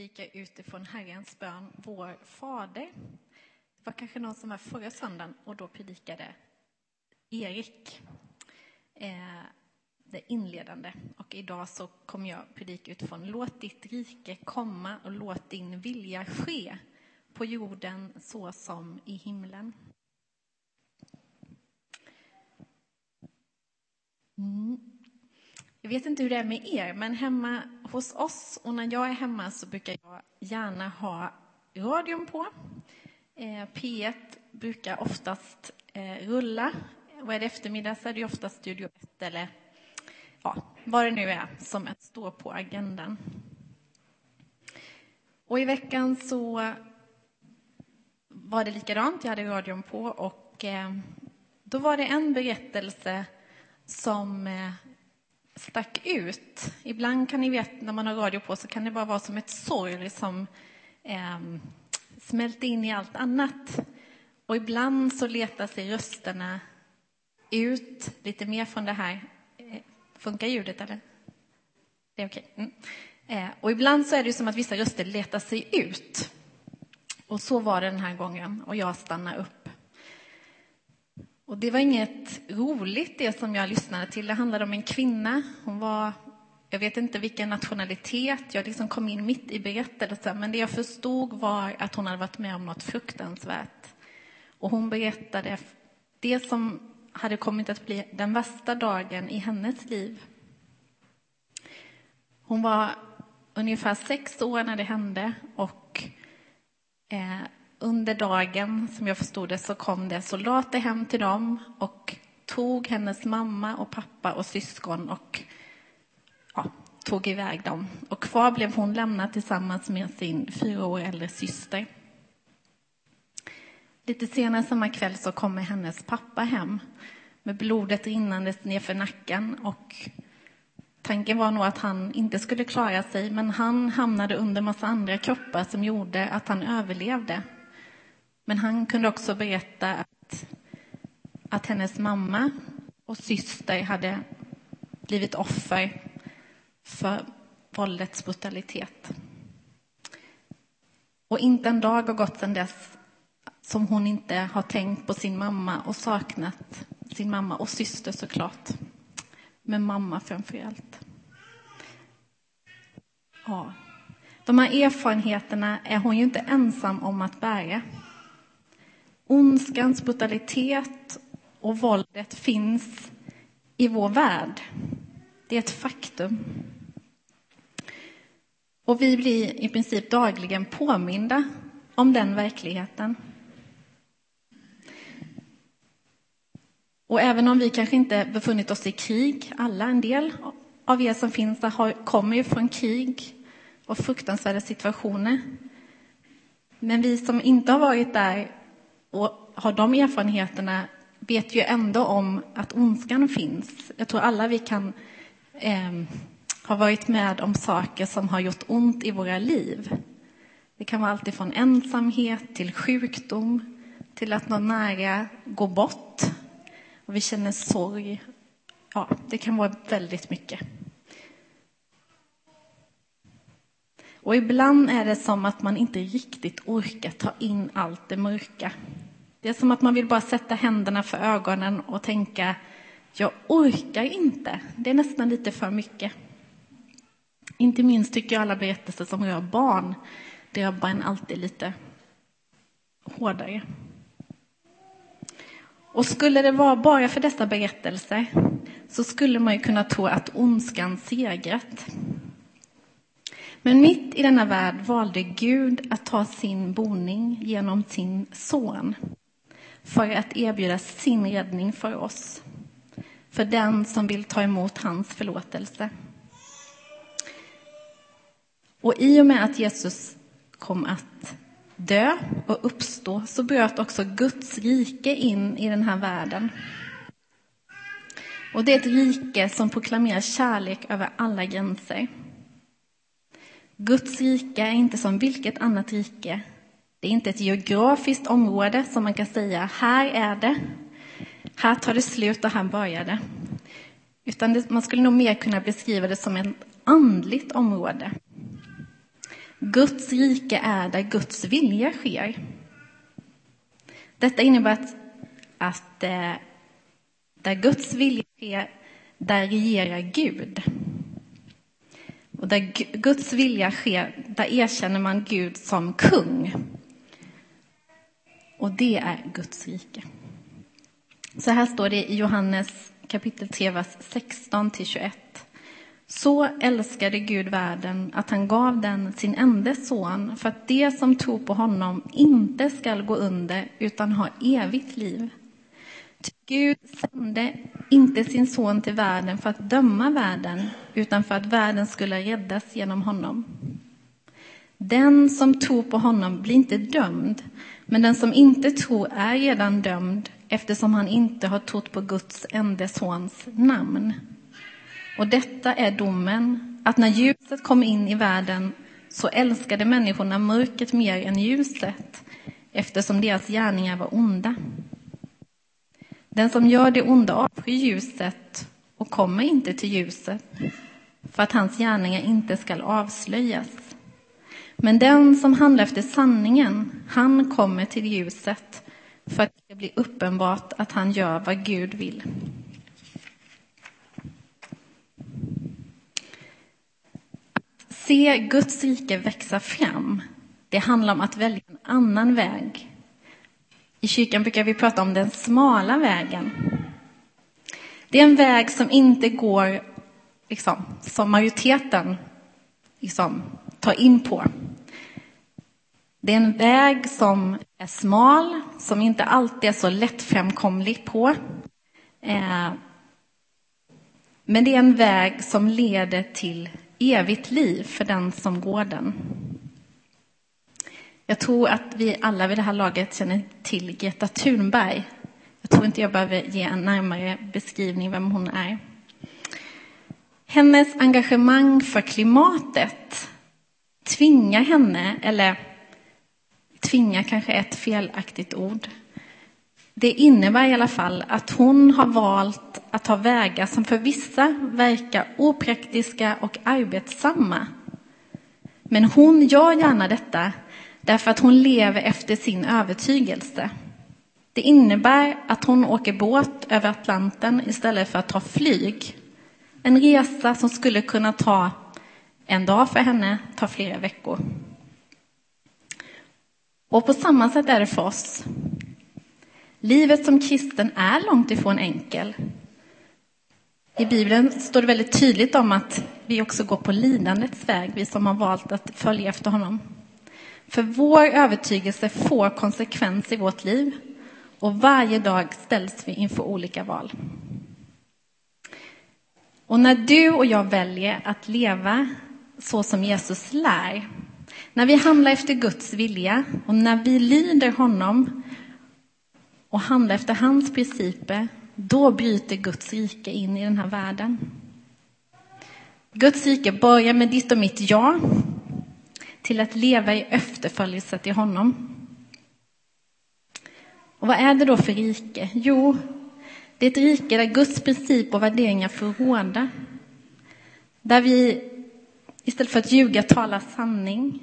predika utifrån Herrens bön, Vår Fader. Det var kanske någon som var förra söndagen och då predikade Erik eh, det inledande. Och idag så kommer jag predika utifrån Låt ditt rike komma och låt din vilja ske på jorden så som i himlen. Mm. Jag vet inte hur det är med er, men hemma hos oss och när jag är hemma så brukar jag gärna ha radion på. Eh, P1 brukar oftast eh, rulla. Och är det eftermiddag så är det oftast Studio 1 eller ja, vad det nu är som står på agendan. Och i veckan så var det likadant. Jag hade radion på och eh, då var det en berättelse som eh, stack ut. Ibland kan ni veta, när man har radio på, så kan det bara vara som ett sorg liksom, som eh, smälter in i allt annat. Och ibland så letar sig rösterna ut lite mer från det här. Eh, funkar ljudet, eller? Det är okej. Okay. Mm. Eh, och ibland så är det som att vissa röster letar sig ut. Och så var det den här gången, och jag stannar upp. Och det var inget roligt det som jag lyssnade till. Det handlade om en kvinna. Hon var, jag vet inte vilken nationalitet, jag liksom kom in mitt i berättelsen. Men det jag förstod var att hon hade varit med om något fruktansvärt. Och hon berättade det som hade kommit att bli den värsta dagen i hennes liv. Hon var ungefär sex år när det hände och eh, under dagen, som jag förstod det, så kom det soldater hem till dem och tog hennes mamma och pappa och syskon och ja, tog iväg dem. Och kvar blev hon lämnad tillsammans med sin fyra år äldre syster. Lite senare samma kväll så kommer hennes pappa hem med blodet rinnandes nerför nacken och tanken var nog att han inte skulle klara sig men han hamnade under massa andra kroppar som gjorde att han överlevde. Men han kunde också berätta att, att hennes mamma och syster hade blivit offer för våldets brutalitet. Och inte en dag har gått sedan dess som hon inte har tänkt på sin mamma och saknat sin mamma och syster såklart. Men mamma framför allt. Ja. De här erfarenheterna är hon ju inte ensam om att bära. Ondskans brutalitet och våldet finns i vår värld. Det är ett faktum. Och vi blir i princip dagligen påminda om den verkligheten. Och även om vi kanske inte befunnit oss i krig, alla, en del av er som finns där har, kommer ju från krig och fruktansvärda situationer. Men vi som inte har varit där och har de erfarenheterna vet ju ändå om att ondskan finns. Jag tror alla vi kan eh, ha varit med om saker som har gjort ont i våra liv. Det kan vara allt från ensamhet till sjukdom, till att någon nära går bort och vi känner sorg. Ja, det kan vara väldigt mycket. Och ibland är det som att man inte riktigt orkar ta in allt det mörka. Det är som att man vill bara sätta händerna för ögonen och tänka, jag orkar inte. Det är nästan lite för mycket. Inte minst tycker jag alla berättelser som rör barn drabbar en alltid lite hårdare. Och skulle det vara bara för dessa berättelser så skulle man ju kunna tro att ondskan segrat. Men mitt i denna värld valde Gud att ta sin boning genom sin son för att erbjuda sin räddning för oss, för den som vill ta emot hans förlåtelse. Och i och med att Jesus kom att dö och uppstå så bröt också Guds rike in i den här världen. Och det är ett rike som proklamerar kärlek över alla gränser. Guds rike är inte som vilket annat rike. Det är inte ett geografiskt område som man kan säga, här är det, här tar det slut och här börjar det. Utan det, man skulle nog mer kunna beskriva det som ett andligt område. Guds rike är där Guds vilja sker. Detta innebär att, att eh, där Guds vilja sker, där regerar Gud. Och där Guds vilja sker, där erkänner man Gud som kung. Och det är Guds rike. Så här står det i Johannes kapitel 3, vers 16 till 21. Så älskade Gud världen att han gav den sin enda son för att de som tror på honom inte skall gå under utan ha evigt liv. Gud sände inte sin son till världen för att döma världen utan för att världen skulle räddas genom honom. Den som tror på honom blir inte dömd, men den som inte tror är redan dömd eftersom han inte har trott på Guds enda sons namn. Och detta är domen, att när ljuset kom in i världen så älskade människorna mörkret mer än ljuset eftersom deras gärningar var onda. Den som gör det onda avskyr ljuset och kommer inte till ljuset för att hans gärningar inte skall avslöjas. Men den som handlar efter sanningen, han kommer till ljuset för att det ska bli uppenbart att han gör vad Gud vill. Att se Guds rike växa fram, det handlar om att välja en annan väg. I kyrkan brukar vi prata om den smala vägen. Det är en väg som inte går liksom, som majoriteten liksom, tar in på. Det är en väg som är smal, som inte alltid är så lättframkomlig på. Eh, men det är en väg som leder till evigt liv för den som går den. Jag tror att vi alla vid det här laget känner till Greta Thunberg. Jag tror inte jag behöver ge en närmare beskrivning vem hon är. Hennes engagemang för klimatet tvingar henne, eller tvinga kanske är ett felaktigt ord. Det innebär i alla fall att hon har valt att ta vägar som för vissa verkar opraktiska och arbetsamma. Men hon gör gärna detta därför att hon lever efter sin övertygelse. Det innebär att hon åker båt över Atlanten istället för att ta flyg. En resa som skulle kunna ta en dag för henne, ta flera veckor. Och på samma sätt är det för oss. Livet som kristen är långt ifrån enkel. I Bibeln står det väldigt tydligt om att vi också går på lidandets väg, vi som har valt att följa efter honom. För vår övertygelse får konsekvens i vårt liv och varje dag ställs vi inför olika val. Och när du och jag väljer att leva så som Jesus lär, när vi handlar efter Guds vilja och när vi lyder honom och handlar efter hans principer, då bryter Guds rike in i den här världen. Guds rike börjar med ditt och mitt ja till att leva i efterföljelse till honom. Och vad är det då för rike? Jo, det är ett rike där Guds princip och värderingar får råda. Där vi istället för att ljuga talar sanning.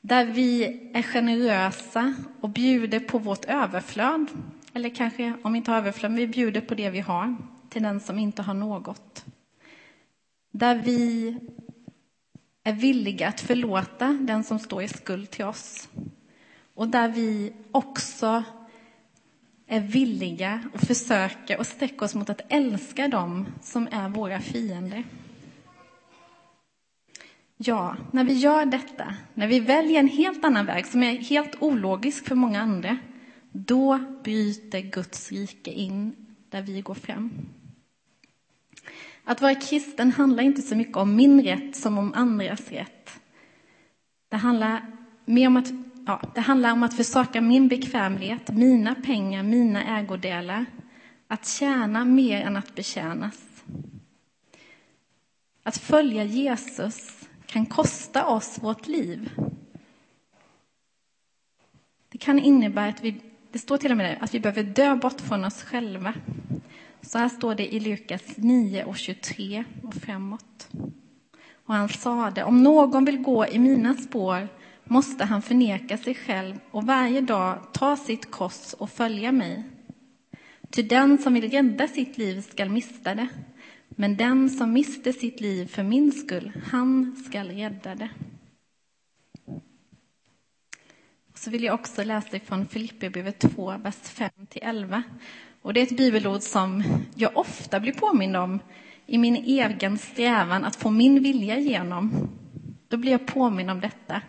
Där vi är generösa och bjuder på vårt överflöd. Eller kanske, om vi inte har överflöd, vi bjuder på det vi har till den som inte har något. Där vi är villiga att förlåta den som står i skuld till oss. Och där vi också är villiga att försöka och sträcka oss mot att älska dem som är våra fiender. Ja, när vi gör detta, när vi väljer en helt annan väg som är helt ologisk för många andra, då bryter Guds rike in där vi går fram. Att vara kristen handlar inte så mycket om min rätt som om andras rätt. Det handlar mer om att, ja, det handlar om att försaka min bekvämlighet, mina pengar, mina ägodelar. Att tjäna mer än att betjänas. Att följa Jesus kan kosta oss vårt liv. Det kan innebära att vi, det står till och med att vi behöver dö bort från oss själva. Så här står det i Lukas 9 och 23 och framåt. Och han sade, om någon vill gå i mina spår måste han förneka sig själv och varje dag ta sitt kors och följa mig. Ty den som vill rädda sitt liv skall mista det, men den som mister sitt liv för min skull, han skall rädda det. Så vill jag också läsa från Filipperbrevet 2, vers 5-11. Och det är ett bibelord som jag ofta blir påmind om i min egen strävan att få min vilja igenom. Då blir jag påmind om detta.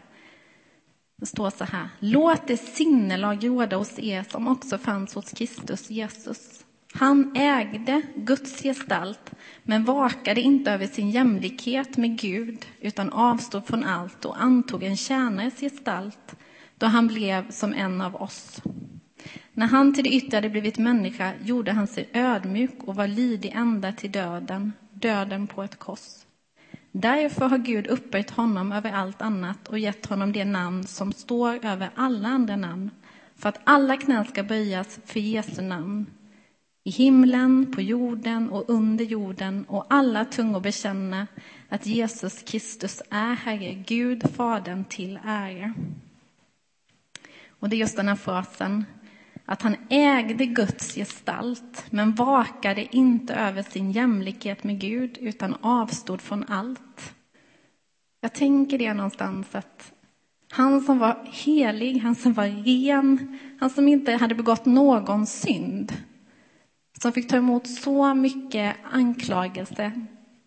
Det står så här. Låt det sinnelag råda hos er som också fanns hos Kristus Jesus. Han ägde Guds gestalt, men vakade inte över sin jämlikhet med Gud, utan avstod från allt och antog en tjänares gestalt, då han blev som en av oss. När han till det yttre hade blivit människa gjorde han sig ödmjuk och var lydig ända till döden, döden på ett kors. Därför har Gud upphöjt honom över allt annat och gett honom det namn som står över alla andra namn, för att alla knän ska böjas för Jesu namn. I himlen, på jorden och under jorden och alla tungor bekänna att Jesus Kristus är Herre, Gud, Fadern till ära. Och det är just den här frasen, att han ägde Guds gestalt, men vakade inte över sin jämlikhet med Gud, utan avstod från allt. Jag tänker det någonstans att han som var helig, han som var ren, han som inte hade begått någon synd, som fick ta emot så mycket anklagelse,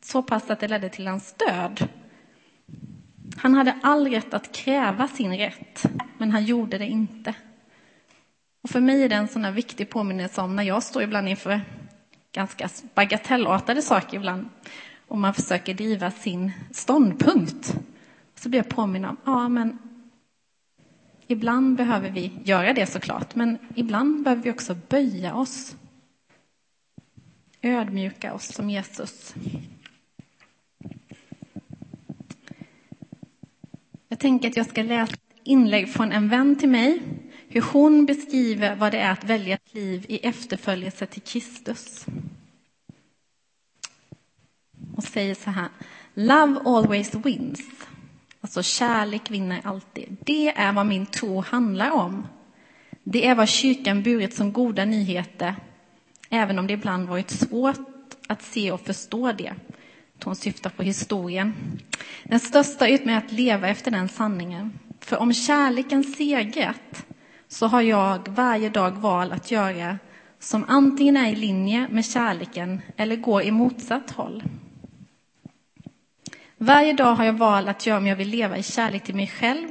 så pass att det ledde till hans död. Han hade all rätt att kräva sin rätt, men han gjorde det inte. Och för mig är det en sån här viktig påminnelse om när jag står ibland inför ganska bagatellartade saker ibland och man försöker driva sin ståndpunkt. Så blir jag påminn om, ja men ibland behöver vi göra det såklart, men ibland behöver vi också böja oss. Ödmjuka oss som Jesus. Jag tänker att jag ska läsa ett inlägg från en vän till mig hur hon beskriver vad det är att välja ett liv i efterföljelse till Kristus. Hon säger så här, Love always wins. Alltså kärlek vinner alltid. Det är vad min tro handlar om. Det är vad kyrkan burit som goda nyheter, även om det ibland varit svårt att se och förstå det. Hon syftar på historien. Den största utmaningen är att leva efter den sanningen. För om kärleken segrat så har jag varje dag val att göra som antingen är i linje med kärleken eller går i motsatt håll. Varje dag har jag val att göra om jag vill leva i kärlek till mig själv,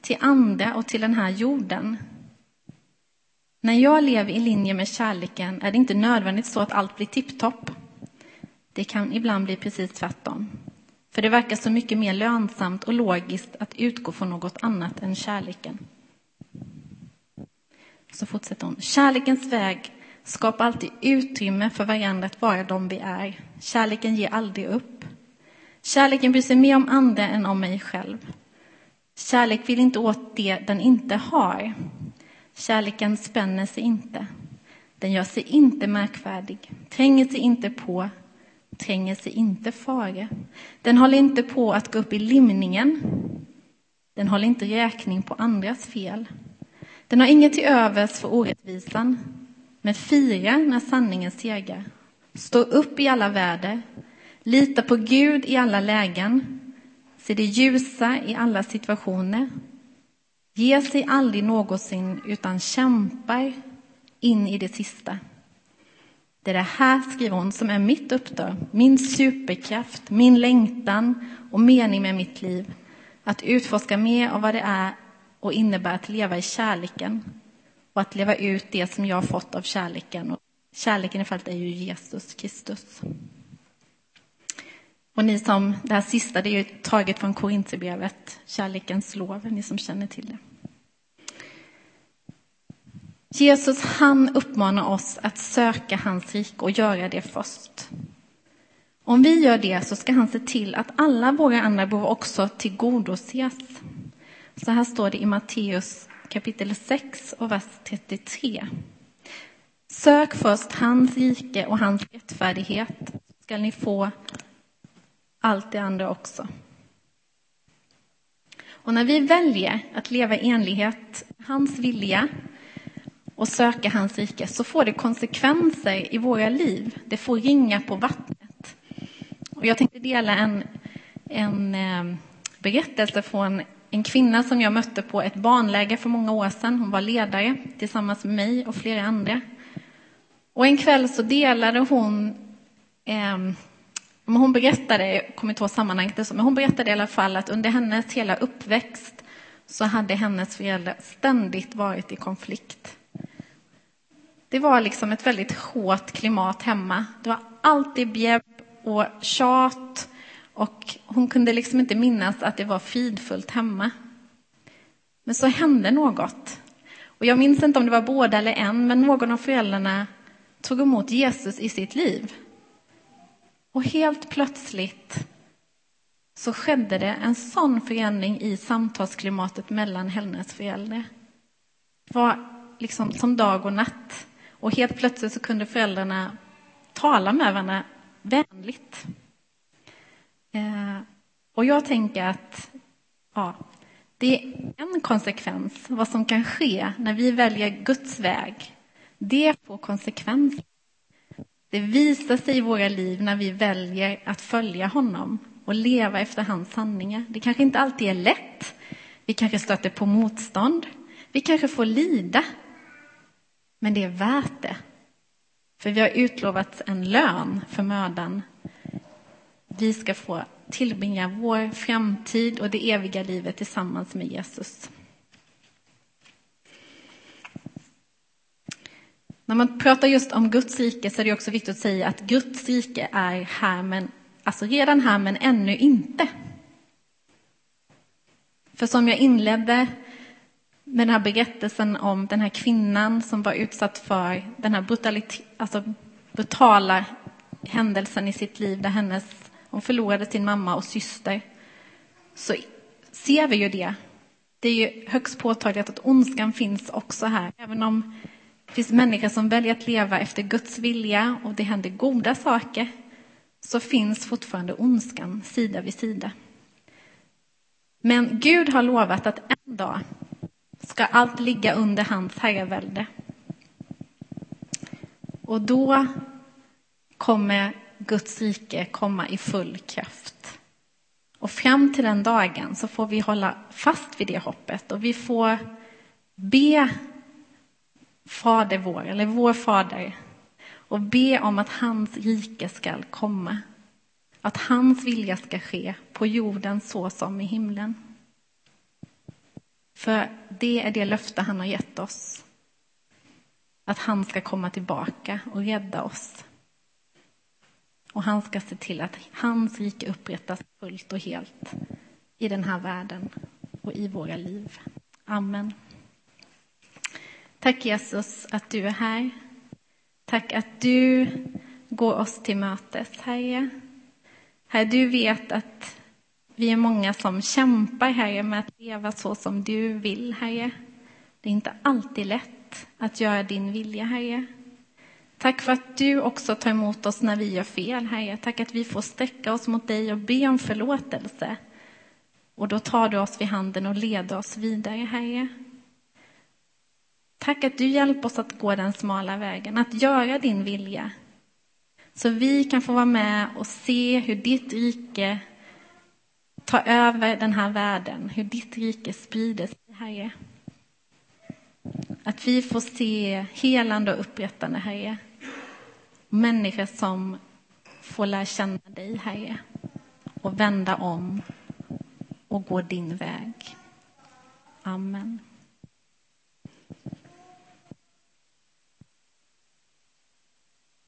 till andra och till den här jorden. När jag lever i linje med kärleken är det inte nödvändigt så att allt blir tipptopp. Det kan ibland bli precis tvärtom. För det verkar så mycket mer lönsamt och logiskt att utgå från något annat än kärleken. Så fortsätter hon. Kärlekens väg skapar alltid utrymme för varandra att vara de vi är. Kärleken ger aldrig upp. Kärleken bryr sig mer om andra än om mig själv. Kärlek vill inte åt det den inte har. Kärleken spänner sig inte. Den gör sig inte märkvärdig, tränger sig inte på, tränger sig inte före. Den håller inte på att gå upp i limningen. Den håller inte räkning på andras fel. Den har inget till övers för orättvisan, men firar när sanningen segrar, Står upp i alla väder, litar på Gud i alla lägen, ser det ljusa i alla situationer, ger sig aldrig någonsin utan kämpar in i det sista. Det är det här, skriver hon, som är mitt uppdrag, min superkraft, min längtan och mening med mitt liv. Att utforska mer av vad det är och innebär att leva i kärleken och att leva ut det som jag har fått av kärleken. Och kärleken i fallet är ju Jesus Kristus. Och ni som, det här sista, det är ju taget från Korintierbrevet, kärlekens lov, ni som känner till det. Jesus, han uppmanar oss att söka hans rike och göra det först. Om vi gör det så ska han se till att alla våra andra behov också tillgodoses. Så här står det i Matteus kapitel 6 och vers 33. Sök först hans rike och hans rättfärdighet, så skall ni få allt det andra också. Och när vi väljer att leva i enlighet med hans vilja och söka hans rike så får det konsekvenser i våra liv. Det får ringa på vattnet. Och jag tänkte dela en, en eh, berättelse från en kvinna som jag mötte på ett barnläger för många år sedan. Hon var ledare tillsammans med mig och flera andra. Och en kväll så delade hon eh, hon berättade, jag kommer inte ihåg sammanhanget, men hon berättade i alla fall att under hennes hela uppväxt så hade hennes föräldrar ständigt varit i konflikt. Det var liksom ett väldigt hårt klimat hemma. Det var alltid bjäbb och tjat och hon kunde liksom inte minnas att det var fridfullt hemma. Men så hände något. Och jag minns inte om det var båda eller en, men någon av föräldrarna tog emot Jesus i sitt liv. Och helt plötsligt så skedde det en sån förändring i samtalsklimatet mellan hennes föräldrar. Det var liksom som dag och natt. Och helt plötsligt så kunde föräldrarna tala med varandra vänligt. Eh, och jag tänker att ja, det är en konsekvens, vad som kan ske när vi väljer Guds väg. Det får konsekvenser. Det visar sig i våra liv när vi väljer att följa honom och leva efter hans sanningar. Det kanske inte alltid är lätt. Vi kanske stöter på motstånd. Vi kanske får lida. Men det är värt det. För vi har utlovat en lön för mödan. Vi ska få tillbringa vår framtid och det eviga livet tillsammans med Jesus. När man pratar just om Guds rike så är det också viktigt att säga att Guds rike är här, men, alltså redan här men ännu inte. För som jag inledde med den här berättelsen om den här kvinnan som var utsatt för den här alltså brutala händelsen i sitt liv där hennes, hon förlorade sin mamma och syster. Så ser vi ju det. Det är ju högst påtagligt att ondskan finns också här. Även om det finns människor som väljer att leva efter Guds vilja och det händer goda saker, så finns fortfarande ondskan sida vid sida. Men Gud har lovat att en dag ska allt ligga under hans herravälde. Och då kommer Guds rike komma i full kraft. Och fram till den dagen så får vi hålla fast vid det hoppet och vi får be Fader vår, eller vår Fader, och be om att hans rike skall komma. Att hans vilja ska ske på jorden så som i himlen. För det är det löfte han har gett oss. Att han ska komma tillbaka och rädda oss. Och han ska se till att hans rike upprättas fullt och helt i den här världen och i våra liv. Amen. Tack Jesus att du är här. Tack att du går oss till mötes, Herre. Herre, du vet att vi är många som kämpar, Herre, med att leva så som du vill, Herre. Det är inte alltid lätt att göra din vilja, Herre. Tack för att du också tar emot oss när vi gör fel, Herre. Tack att vi får sträcka oss mot dig och be om förlåtelse. Och då tar du oss vid handen och leder oss vidare, Herre. Tack att du hjälper oss att gå den smala vägen, att göra din vilja. Så vi kan få vara med och se hur ditt rike Ta över den här världen, hur ditt rike sprider sig, Herre. Att vi får se helande och upprättande, Herre. Människor som får lära känna dig, Herre, och vända om och gå din väg. Amen.